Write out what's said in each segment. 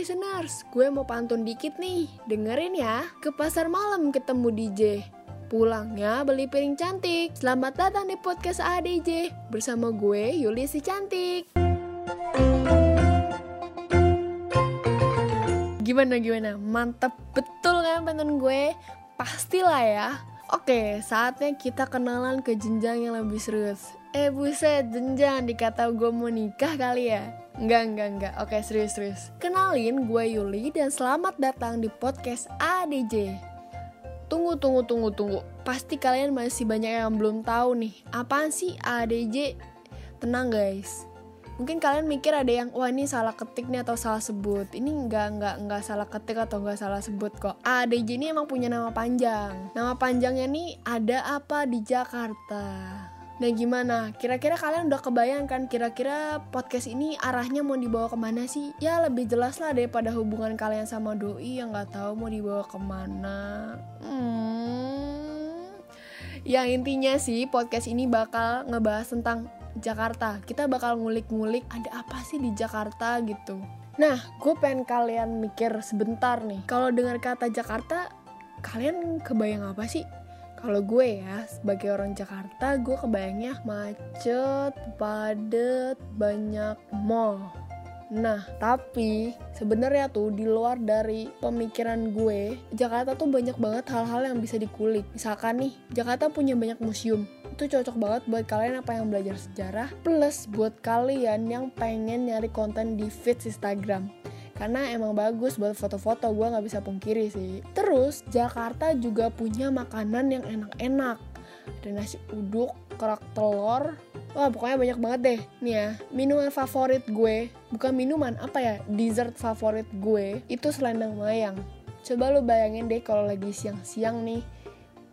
listeners, gue mau pantun dikit nih. Dengerin ya. Ke pasar malam ketemu DJ. Pulangnya beli piring cantik. Selamat datang di podcast ADJ bersama gue Yuli si cantik. Gimana gimana? Mantap betul kan pantun gue? Pastilah ya. Oke, saatnya kita kenalan ke jenjang yang lebih serius. Eh buset, jenjang dikata gue mau nikah kali ya? Enggak, enggak, enggak. Oke, serius, serius. Kenalin, gue Yuli dan selamat datang di podcast ADJ. Tunggu, tunggu, tunggu, tunggu. Pasti kalian masih banyak yang belum tahu nih. Apaan sih ADJ? Tenang guys. Mungkin kalian mikir ada yang, wah ini salah ketik nih atau salah sebut. Ini enggak, enggak, enggak salah ketik atau enggak salah sebut kok. ADJ ini emang punya nama panjang. Nama panjangnya nih ada apa di Jakarta. Nah gimana? Kira-kira kalian udah kebayang kan kira-kira podcast ini arahnya mau dibawa ke mana sih? Ya lebih jelas lah daripada hubungan kalian sama doi yang nggak tahu mau dibawa ke mana. Hmm. Yang intinya sih podcast ini bakal ngebahas tentang Jakarta. Kita bakal ngulik-ngulik ada apa sih di Jakarta gitu. Nah, gue pengen kalian mikir sebentar nih. Kalau dengar kata Jakarta, kalian kebayang apa sih? Kalau gue ya, sebagai orang Jakarta, gue kebayangnya macet, padet, banyak mall. Nah, tapi sebenarnya tuh di luar dari pemikiran gue, Jakarta tuh banyak banget hal-hal yang bisa dikulik. Misalkan nih, Jakarta punya banyak museum. Itu cocok banget buat kalian apa yang belajar sejarah, plus buat kalian yang pengen nyari konten di feed Instagram karena emang bagus buat foto-foto gue nggak bisa pungkiri sih. Terus Jakarta juga punya makanan yang enak-enak. Ada nasi uduk kerak telur. Wah pokoknya banyak banget deh. Nih ya minuman favorit gue. Bukan minuman apa ya? Dessert favorit gue. Itu selendang mayang. Coba lu bayangin deh kalau lagi siang-siang nih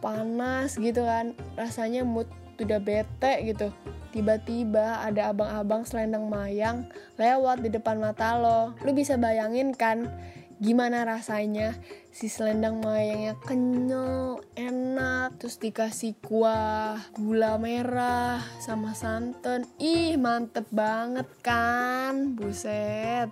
panas gitu kan. Rasanya mood udah bete gitu tiba-tiba ada abang-abang selendang mayang lewat di depan mata lo. Lu bisa bayangin kan gimana rasanya si selendang mayangnya kenyal, enak, terus dikasih kuah, gula merah, sama santan. Ih, mantep banget kan? Buset.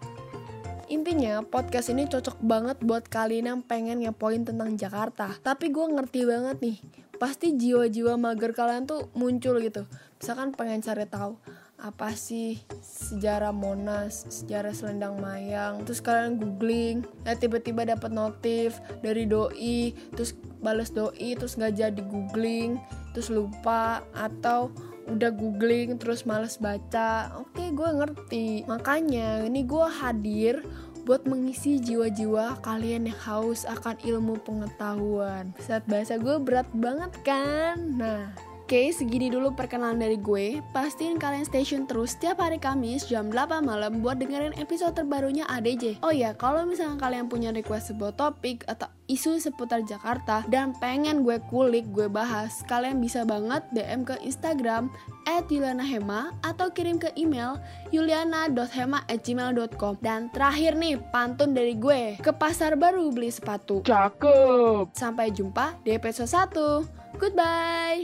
Intinya podcast ini cocok banget buat kalian yang pengen ngepoin tentang Jakarta. Tapi gue ngerti banget nih, pasti jiwa-jiwa mager kalian tuh muncul gitu misalkan pengen cari tahu apa sih sejarah Monas, sejarah Selendang Mayang, terus kalian googling, ya tiba-tiba dapat notif dari doi, terus balas doi, terus nggak jadi googling, terus lupa atau udah googling terus males baca, oke gue ngerti, makanya ini gue hadir buat mengisi jiwa-jiwa kalian yang haus akan ilmu pengetahuan. Saat bahasa gue berat banget kan? Nah, Oke, segini dulu perkenalan dari gue. Pastiin kalian stay tune terus setiap hari Kamis jam 8 malam buat dengerin episode terbarunya ADJ. Oh ya, kalau misalnya kalian punya request sebuah topik atau isu seputar Jakarta dan pengen gue kulik, gue bahas, kalian bisa banget DM ke Instagram at Hema atau kirim ke email yuliana.hema@gmail.com. Dan terakhir nih, pantun dari gue. Ke pasar baru beli sepatu. Cakep. Sampai jumpa di episode 1. Goodbye.